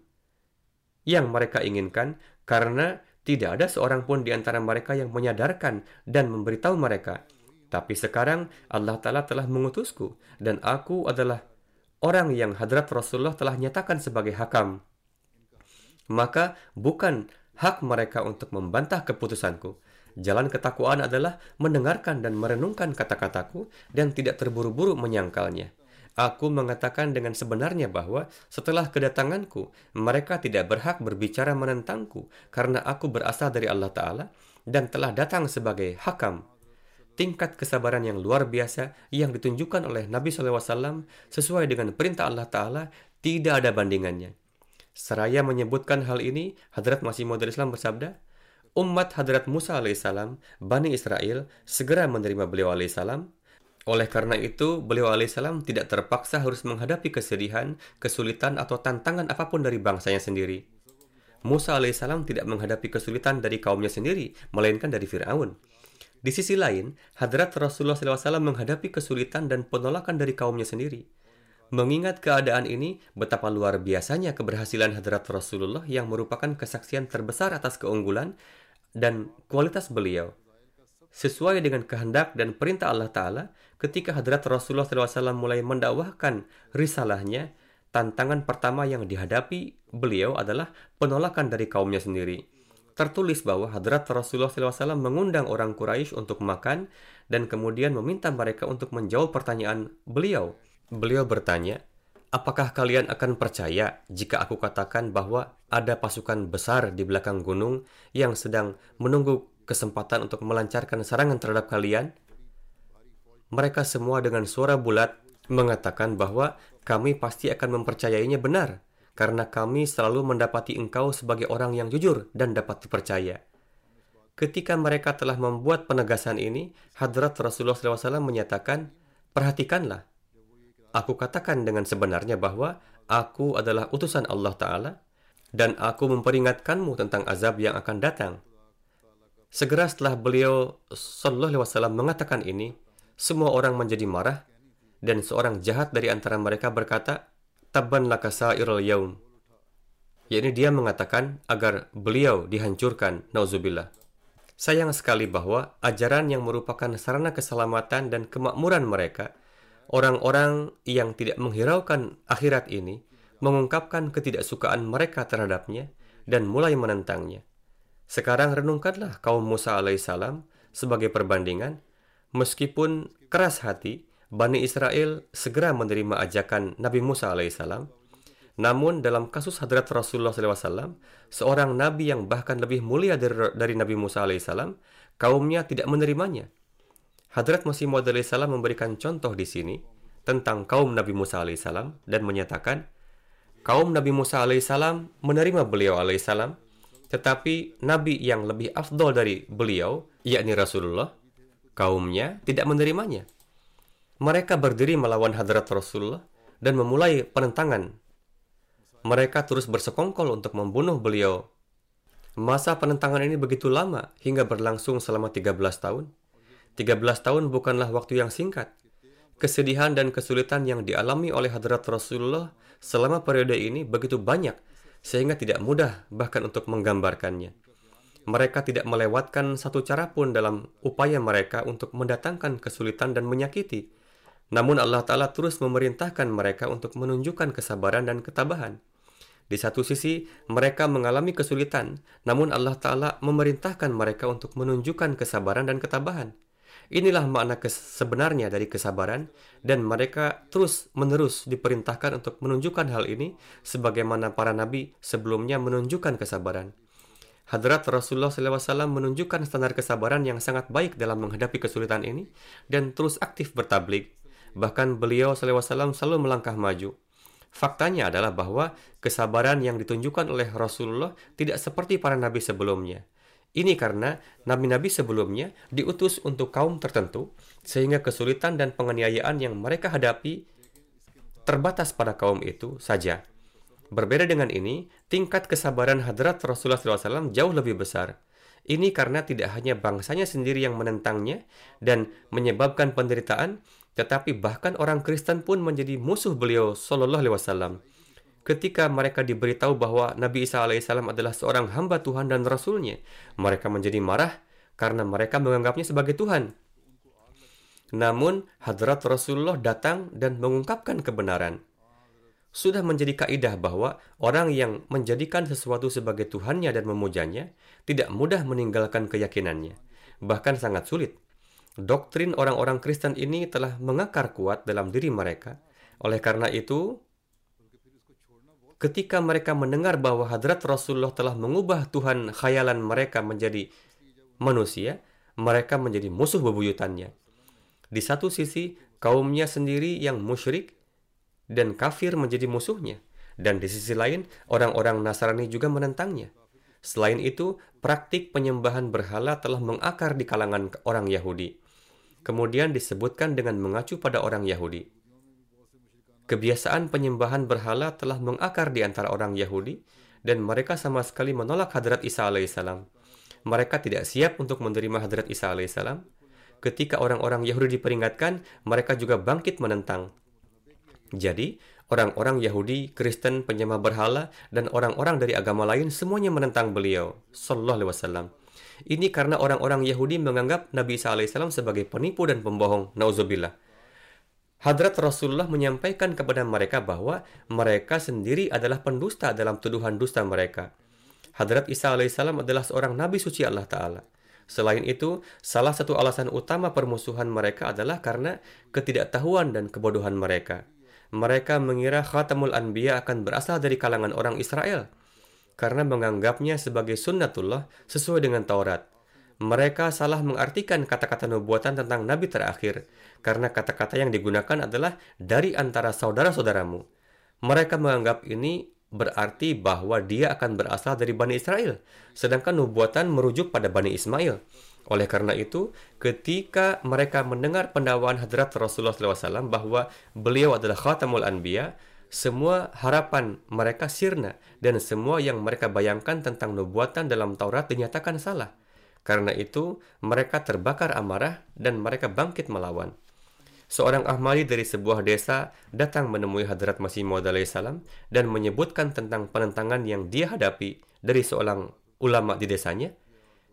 A: yang mereka inginkan karena tidak ada seorang pun di antara mereka yang menyadarkan dan memberitahu mereka. Tapi sekarang Allah Ta'ala telah mengutusku dan aku adalah orang yang hadrat Rasulullah telah nyatakan sebagai hakam. Maka bukan hak mereka untuk membantah keputusanku. Jalan ketakwaan adalah mendengarkan dan merenungkan kata-kataku dan tidak terburu-buru menyangkalnya. Aku mengatakan dengan sebenarnya bahwa setelah kedatanganku, mereka tidak berhak berbicara menentangku karena aku berasal dari Allah Ta'ala dan telah datang sebagai hakam. Tingkat kesabaran yang luar biasa yang ditunjukkan oleh Nabi SAW sesuai dengan perintah Allah Ta'ala tidak ada bandingannya. Seraya menyebutkan hal ini, Hadrat Masih Maud Islam bersabda, Umat Hadrat Musa alaihissalam, Bani Israel, segera menerima beliau alaihissalam, oleh karena itu, beliau alaihissalam tidak terpaksa harus menghadapi kesedihan, kesulitan, atau tantangan apa pun dari bangsanya sendiri. Musa alaihissalam tidak menghadapi kesulitan dari kaumnya sendiri, melainkan dari Fir'aun. Di sisi lain, hadrat Rasulullah SAW menghadapi kesulitan dan penolakan dari kaumnya sendiri. Mengingat keadaan ini, betapa luar biasanya keberhasilan hadrat Rasulullah yang merupakan kesaksian terbesar atas keunggulan dan kualitas beliau. Sesuai dengan kehendak dan perintah Allah Ta'ala, ketika hadrat Rasulullah SAW mulai mendakwahkan risalahnya, tantangan pertama yang dihadapi beliau adalah penolakan dari kaumnya sendiri. Tertulis bahwa hadrat Rasulullah SAW mengundang orang Quraisy untuk makan dan kemudian meminta mereka untuk menjawab pertanyaan beliau. Beliau bertanya, apakah kalian akan percaya jika aku katakan bahwa ada pasukan besar di belakang gunung yang sedang menunggu kesempatan untuk melancarkan serangan terhadap kalian? mereka semua dengan suara bulat mengatakan bahwa kami pasti akan mempercayainya benar, karena kami selalu mendapati engkau sebagai orang yang jujur dan dapat dipercaya. Ketika mereka telah membuat penegasan ini, Hadrat Rasulullah SAW menyatakan, Perhatikanlah, aku katakan dengan sebenarnya bahwa aku adalah utusan Allah Ta'ala, dan aku memperingatkanmu tentang azab yang akan datang. Segera setelah beliau Wasallam mengatakan ini, semua orang menjadi marah dan seorang jahat dari antara mereka berkata, Tabban laka sa'irul yaum. Yakni dia mengatakan agar beliau dihancurkan, nauzubillah. Sayang sekali bahwa ajaran yang merupakan sarana keselamatan dan kemakmuran mereka, orang-orang yang tidak menghiraukan akhirat ini, mengungkapkan ketidaksukaan mereka terhadapnya dan mulai menentangnya. Sekarang renungkanlah kaum Musa alaihissalam sebagai perbandingan Meskipun keras hati, Bani Israel segera menerima ajakan Nabi Musa alaihissalam. Namun dalam kasus hadrat Rasulullah SAW, seorang nabi yang bahkan lebih mulia dari, Nabi Musa alaihissalam, kaumnya tidak menerimanya. Hadrat Masih Maud alaihissalam memberikan contoh di sini tentang kaum Nabi Musa alaihissalam dan menyatakan, kaum Nabi Musa alaihissalam menerima beliau alaihissalam, tetapi nabi yang lebih afdol dari beliau, yakni Rasulullah, kaumnya tidak menerimanya. Mereka berdiri melawan hadrat Rasulullah dan memulai penentangan. Mereka terus bersekongkol untuk membunuh beliau. Masa penentangan ini begitu lama hingga berlangsung selama 13 tahun. 13 tahun bukanlah waktu yang singkat. kesedihan dan kesulitan yang dialami oleh hadrat Rasulullah selama periode ini begitu banyak sehingga tidak mudah bahkan untuk menggambarkannya. Mereka tidak melewatkan satu cara pun dalam upaya mereka untuk mendatangkan kesulitan dan menyakiti. Namun Allah Ta'ala terus memerintahkan mereka untuk menunjukkan kesabaran dan ketabahan. Di satu sisi, mereka mengalami kesulitan, namun Allah Ta'ala memerintahkan mereka untuk menunjukkan kesabaran dan ketabahan. Inilah makna sebenarnya dari kesabaran, dan mereka terus-menerus diperintahkan untuk menunjukkan hal ini, sebagaimana para nabi sebelumnya menunjukkan kesabaran. Hadrat Rasulullah SAW menunjukkan standar kesabaran yang sangat baik dalam menghadapi kesulitan ini, dan terus aktif bertablik. Bahkan beliau SAW selalu melangkah maju. Faktanya adalah bahwa kesabaran yang ditunjukkan oleh Rasulullah tidak seperti para nabi sebelumnya. Ini karena nabi-nabi sebelumnya diutus untuk kaum tertentu, sehingga kesulitan dan penganiayaan yang mereka hadapi terbatas pada kaum itu saja. Berbeda dengan ini, tingkat kesabaran hadrat Rasulullah SAW jauh lebih besar. Ini karena tidak hanya bangsanya sendiri yang menentangnya dan menyebabkan penderitaan, tetapi bahkan orang Kristen pun menjadi musuh beliau Shallallahu Alaihi Wasallam ketika mereka diberitahu bahwa Nabi Isa alaihissalam adalah seorang hamba Tuhan dan Rasulnya, mereka menjadi marah karena mereka menganggapnya sebagai Tuhan. Namun, hadrat Rasulullah datang dan mengungkapkan kebenaran. Sudah menjadi kaidah bahwa orang yang menjadikan sesuatu sebagai Tuhannya dan memujanya tidak mudah meninggalkan keyakinannya, bahkan sangat sulit. Doktrin orang-orang Kristen ini telah mengakar kuat dalam diri mereka. Oleh karena itu, ketika mereka mendengar bahwa hadrat Rasulullah telah mengubah Tuhan khayalan mereka menjadi manusia, mereka menjadi musuh bebuyutannya. Di satu sisi, kaumnya sendiri yang musyrik dan kafir menjadi musuhnya. Dan di sisi lain, orang-orang Nasrani juga menentangnya. Selain itu, praktik penyembahan berhala telah mengakar di kalangan orang Yahudi. Kemudian disebutkan dengan mengacu pada orang Yahudi. Kebiasaan penyembahan berhala telah mengakar di antara orang Yahudi dan mereka sama sekali menolak hadrat Isa alaihissalam. Mereka tidak siap untuk menerima hadrat Isa alaihissalam. Ketika orang-orang Yahudi diperingatkan, mereka juga bangkit menentang. Jadi, orang-orang Yahudi, Kristen, penyembah berhala, dan orang-orang dari agama lain semuanya menentang beliau, Sallallahu Alaihi Wasallam. Ini karena orang-orang Yahudi menganggap Nabi Isa alaihissalam sebagai penipu dan pembohong, nauzubillah. Hadrat Rasulullah menyampaikan kepada mereka bahwa mereka sendiri adalah pendusta dalam tuduhan dusta mereka. Hadrat Isa alaihissalam adalah seorang nabi suci Allah Ta'ala. Selain itu, salah satu alasan utama permusuhan mereka adalah karena ketidaktahuan dan kebodohan mereka. Mereka mengira Khatamul Anbiya akan berasal dari kalangan orang Israel karena menganggapnya sebagai sunnatullah sesuai dengan Taurat mereka salah mengartikan kata-kata nubuatan tentang nabi terakhir karena kata-kata yang digunakan adalah dari antara saudara-saudaramu. Mereka menganggap ini berarti bahwa dia akan berasal dari Bani Israel, sedangkan nubuatan merujuk pada Bani Ismail. Oleh karena itu, ketika mereka mendengar pendakwaan hadrat Rasulullah SAW bahwa beliau adalah khatamul anbiya, semua harapan mereka sirna dan semua yang mereka bayangkan tentang nubuatan dalam Taurat dinyatakan salah. Karena itu, mereka terbakar amarah dan mereka bangkit melawan. Seorang Ahmadi dari sebuah desa datang menemui Hadrat Masih Maud salam dan menyebutkan tentang penentangan yang dia hadapi dari seorang ulama di desanya.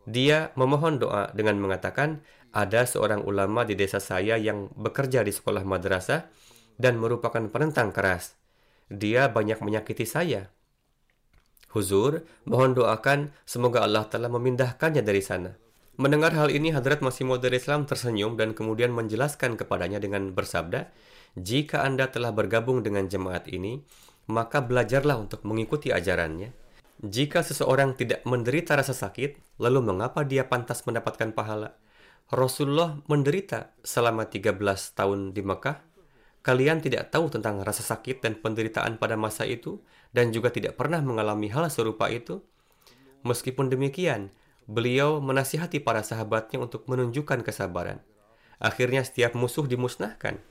A: Dia memohon doa dengan mengatakan, ada seorang ulama di desa saya yang bekerja di sekolah madrasah dan merupakan penentang keras. Dia banyak menyakiti saya Huzur, mohon doakan semoga Allah telah memindahkannya dari sana. Mendengar hal ini, Hadrat Masih Maud Islam tersenyum dan kemudian menjelaskan kepadanya dengan bersabda, Jika Anda telah bergabung dengan jemaat ini, maka belajarlah untuk mengikuti ajarannya. Jika seseorang tidak menderita rasa sakit, lalu mengapa dia pantas mendapatkan pahala? Rasulullah menderita selama 13 tahun di Mekah Kalian tidak tahu tentang rasa sakit dan penderitaan pada masa itu dan juga tidak pernah mengalami hal serupa itu? Meskipun demikian, beliau menasihati para sahabatnya untuk menunjukkan kesabaran. Akhirnya setiap musuh dimusnahkan.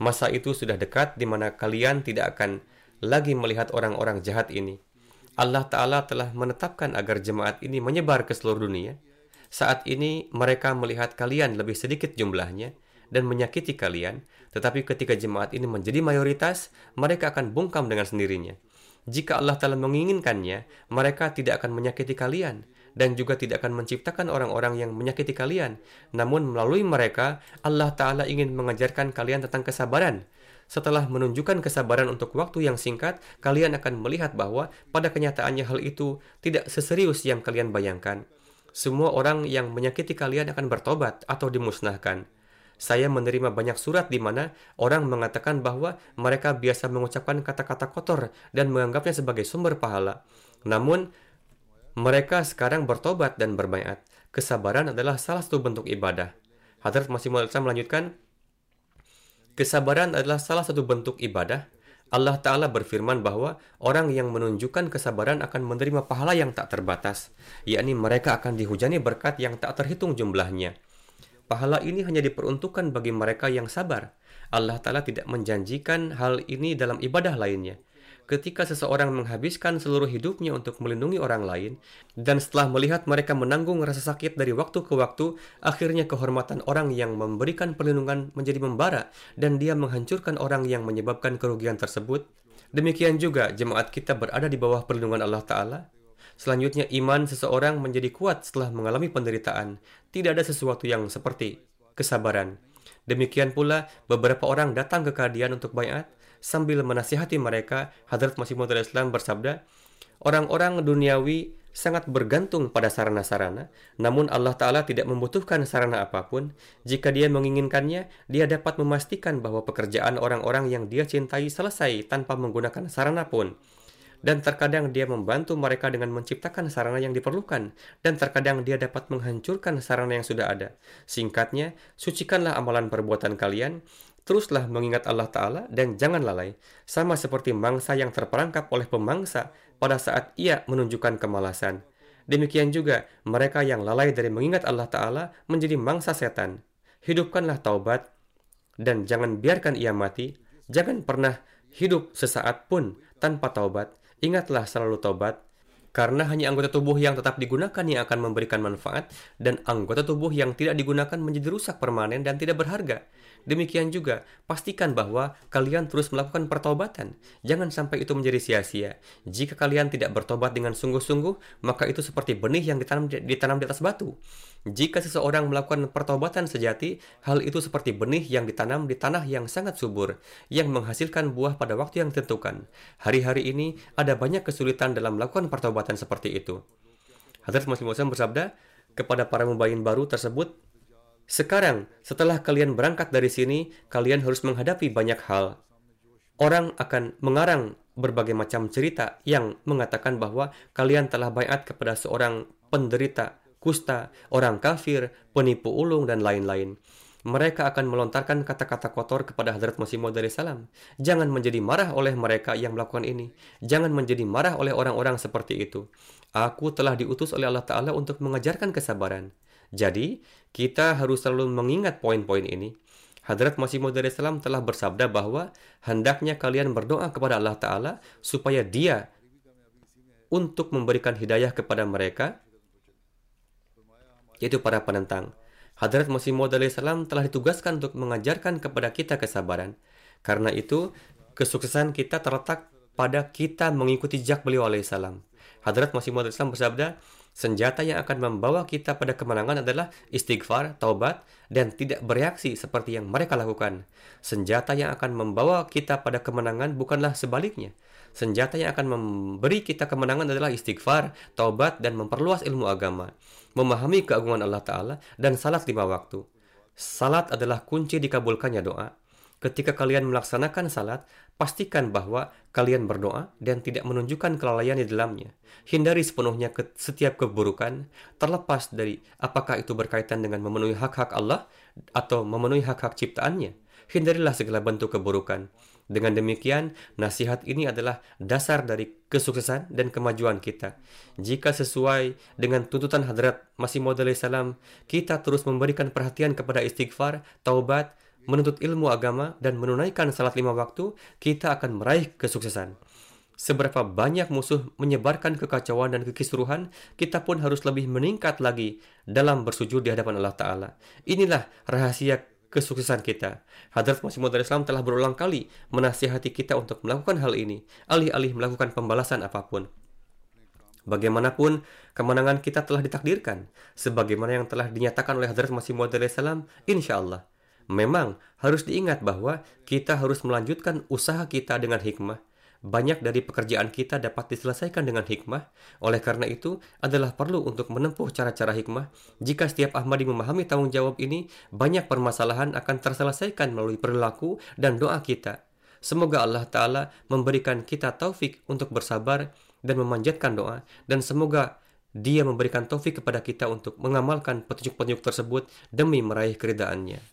A: Masa itu sudah dekat di mana kalian tidak akan lagi melihat orang-orang jahat ini. Allah Ta'ala telah menetapkan agar jemaat ini menyebar ke seluruh dunia. Saat ini mereka melihat kalian lebih sedikit jumlahnya dan menyakiti kalian, Tetapi ketika jemaat ini menjadi mayoritas, mereka akan bungkam dengan sendirinya. Jika Allah telah menginginkannya, mereka tidak akan menyakiti kalian dan juga tidak akan menciptakan orang-orang yang menyakiti kalian. Namun melalui mereka, Allah Ta'ala ingin mengajarkan kalian tentang kesabaran. Setelah menunjukkan kesabaran untuk waktu yang singkat, kalian akan melihat bahwa pada kenyataannya hal itu tidak seserius yang kalian bayangkan. Semua orang yang menyakiti kalian akan bertobat atau dimusnahkan. Saya menerima banyak surat di mana orang mengatakan bahwa mereka biasa mengucapkan kata-kata kotor dan menganggapnya sebagai sumber pahala. Namun, mereka sekarang bertobat dan berbayat. Kesabaran adalah salah satu bentuk ibadah. Hadrat Masih Maud melanjutkan, Kesabaran adalah salah satu bentuk ibadah. Allah Ta'ala berfirman bahwa orang yang menunjukkan kesabaran akan menerima pahala yang tak terbatas, yakni mereka akan dihujani berkat yang tak terhitung jumlahnya. Pahala ini hanya diperuntukkan bagi mereka yang sabar. Allah Ta'ala tidak menjanjikan hal ini dalam ibadah lainnya. Ketika seseorang menghabiskan seluruh hidupnya untuk melindungi orang lain, dan setelah melihat mereka menanggung rasa sakit dari waktu ke waktu, akhirnya kehormatan orang yang memberikan perlindungan menjadi membara, dan dia menghancurkan orang yang menyebabkan kerugian tersebut. Demikian juga jemaat kita berada di bawah perlindungan Allah Ta'ala, Selanjutnya, iman seseorang menjadi kuat setelah mengalami penderitaan. Tidak ada sesuatu yang seperti kesabaran. Demikian pula, beberapa orang datang ke kadian untuk bayat sambil menasihati mereka. Hadrat Masih Maud Islam bersabda, Orang-orang duniawi sangat bergantung pada sarana-sarana, namun Allah Ta'ala tidak membutuhkan sarana apa pun. Jika dia menginginkannya, dia dapat memastikan bahwa pekerjaan orang-orang yang dia cintai selesai tanpa menggunakan sarana pun dan terkadang dia membantu mereka dengan menciptakan sarana yang diperlukan, dan terkadang dia dapat menghancurkan sarana yang sudah ada. Singkatnya, sucikanlah amalan perbuatan kalian, teruslah mengingat Allah Ta'ala, dan jangan lalai, sama seperti mangsa yang terperangkap oleh pemangsa pada saat ia menunjukkan kemalasan. Demikian juga, mereka yang lalai dari mengingat Allah Ta'ala menjadi mangsa setan. Hidupkanlah taubat, dan jangan biarkan ia mati. Jangan pernah hidup sesaat pun tanpa taubat Ingatlah selalu tobat, karena hanya anggota tubuh yang tetap digunakan yang akan memberikan manfaat, dan anggota tubuh yang tidak digunakan menjadi rusak permanen dan tidak berharga. Demikian juga, pastikan bahwa kalian terus melakukan pertobatan. Jangan sampai itu menjadi sia-sia. Jika kalian tidak bertobat dengan sungguh-sungguh, maka itu seperti benih yang ditanam, ditanam di atas batu. Jika seseorang melakukan pertobatan sejati, hal itu seperti benih yang ditanam di tanah yang sangat subur, yang menghasilkan buah pada waktu yang ditentukan. Hari-hari ini ada banyak kesulitan dalam melakukan pertobatan seperti itu. Hadrat Muslim Muslim bersabda kepada para mubayin baru tersebut, sekarang, setelah kalian berangkat dari sini, kalian harus menghadapi banyak hal. Orang akan mengarang berbagai macam cerita yang mengatakan bahwa kalian telah bayat kepada seorang penderita kusta, orang kafir, penipu ulung, dan lain-lain. Mereka akan melontarkan kata-kata kotor kepada Hadrat Masih Maud salam. Jangan menjadi marah oleh mereka yang melakukan ini. Jangan menjadi marah oleh orang-orang seperti itu. Aku telah diutus oleh Allah Ta'ala untuk mengajarkan kesabaran. Jadi, kita harus selalu mengingat poin-poin ini. Hadrat Masih Maud Islam telah bersabda bahwa hendaknya kalian berdoa kepada Allah Ta'ala supaya dia untuk memberikan hidayah kepada mereka, yaitu para penentang. Hadrat Masih Maud Islam telah ditugaskan untuk mengajarkan kepada kita kesabaran. Karena itu, kesuksesan kita terletak pada kita mengikuti jejak beliau alaihissalam. Hadrat Masih Maud Islam bersabda, Senjata yang akan membawa kita pada kemenangan adalah istighfar, taubat, dan tidak bereaksi seperti yang mereka lakukan. Senjata yang akan membawa kita pada kemenangan bukanlah sebaliknya. Senjata yang akan memberi kita kemenangan adalah istighfar, taubat, dan memperluas ilmu agama. Memahami keagungan Allah Ta'ala dan salat lima waktu. Salat adalah kunci dikabulkannya doa. Ketika kalian melaksanakan salat, pastikan bahwa kalian berdoa dan tidak menunjukkan kelalaian di dalamnya. Hindari sepenuhnya ke setiap keburukan, terlepas dari apakah itu berkaitan dengan memenuhi hak-hak Allah atau memenuhi hak-hak ciptaannya. Hindarilah segala bentuk keburukan. Dengan demikian, nasihat ini adalah dasar dari kesuksesan dan kemajuan kita. Jika sesuai dengan tuntutan Hadrat Masih Maud salam, kita terus memberikan perhatian kepada istighfar, taubat, menuntut ilmu agama, dan menunaikan salat lima waktu, kita akan meraih kesuksesan. Seberapa banyak musuh menyebarkan kekacauan dan kekisruhan, kita pun harus lebih meningkat lagi dalam bersujud di hadapan Allah Ta'ala. Inilah rahasia kesuksesan kita. Hadrat Masih Maud Islam telah berulang kali menasihati kita untuk melakukan hal ini, alih-alih melakukan pembalasan apa pun. Bagaimanapun, kemenangan kita telah ditakdirkan, sebagaimana yang telah dinyatakan oleh Hadrat Masih Maud Islam, insya Allah. Memang harus diingat bahwa kita harus melanjutkan usaha kita dengan hikmah, banyak dari pekerjaan kita dapat diselesaikan dengan hikmah. Oleh karena itu, adalah perlu untuk menempuh cara-cara hikmah. Jika setiap Ahmadi memahami tanggung jawab ini, banyak permasalahan akan terselesaikan melalui perilaku dan doa kita. Semoga Allah Ta'ala memberikan kita taufik untuk bersabar dan memanjatkan doa. Dan semoga dia memberikan taufik kepada kita untuk mengamalkan petunjuk-petunjuk tersebut demi meraih keridaannya.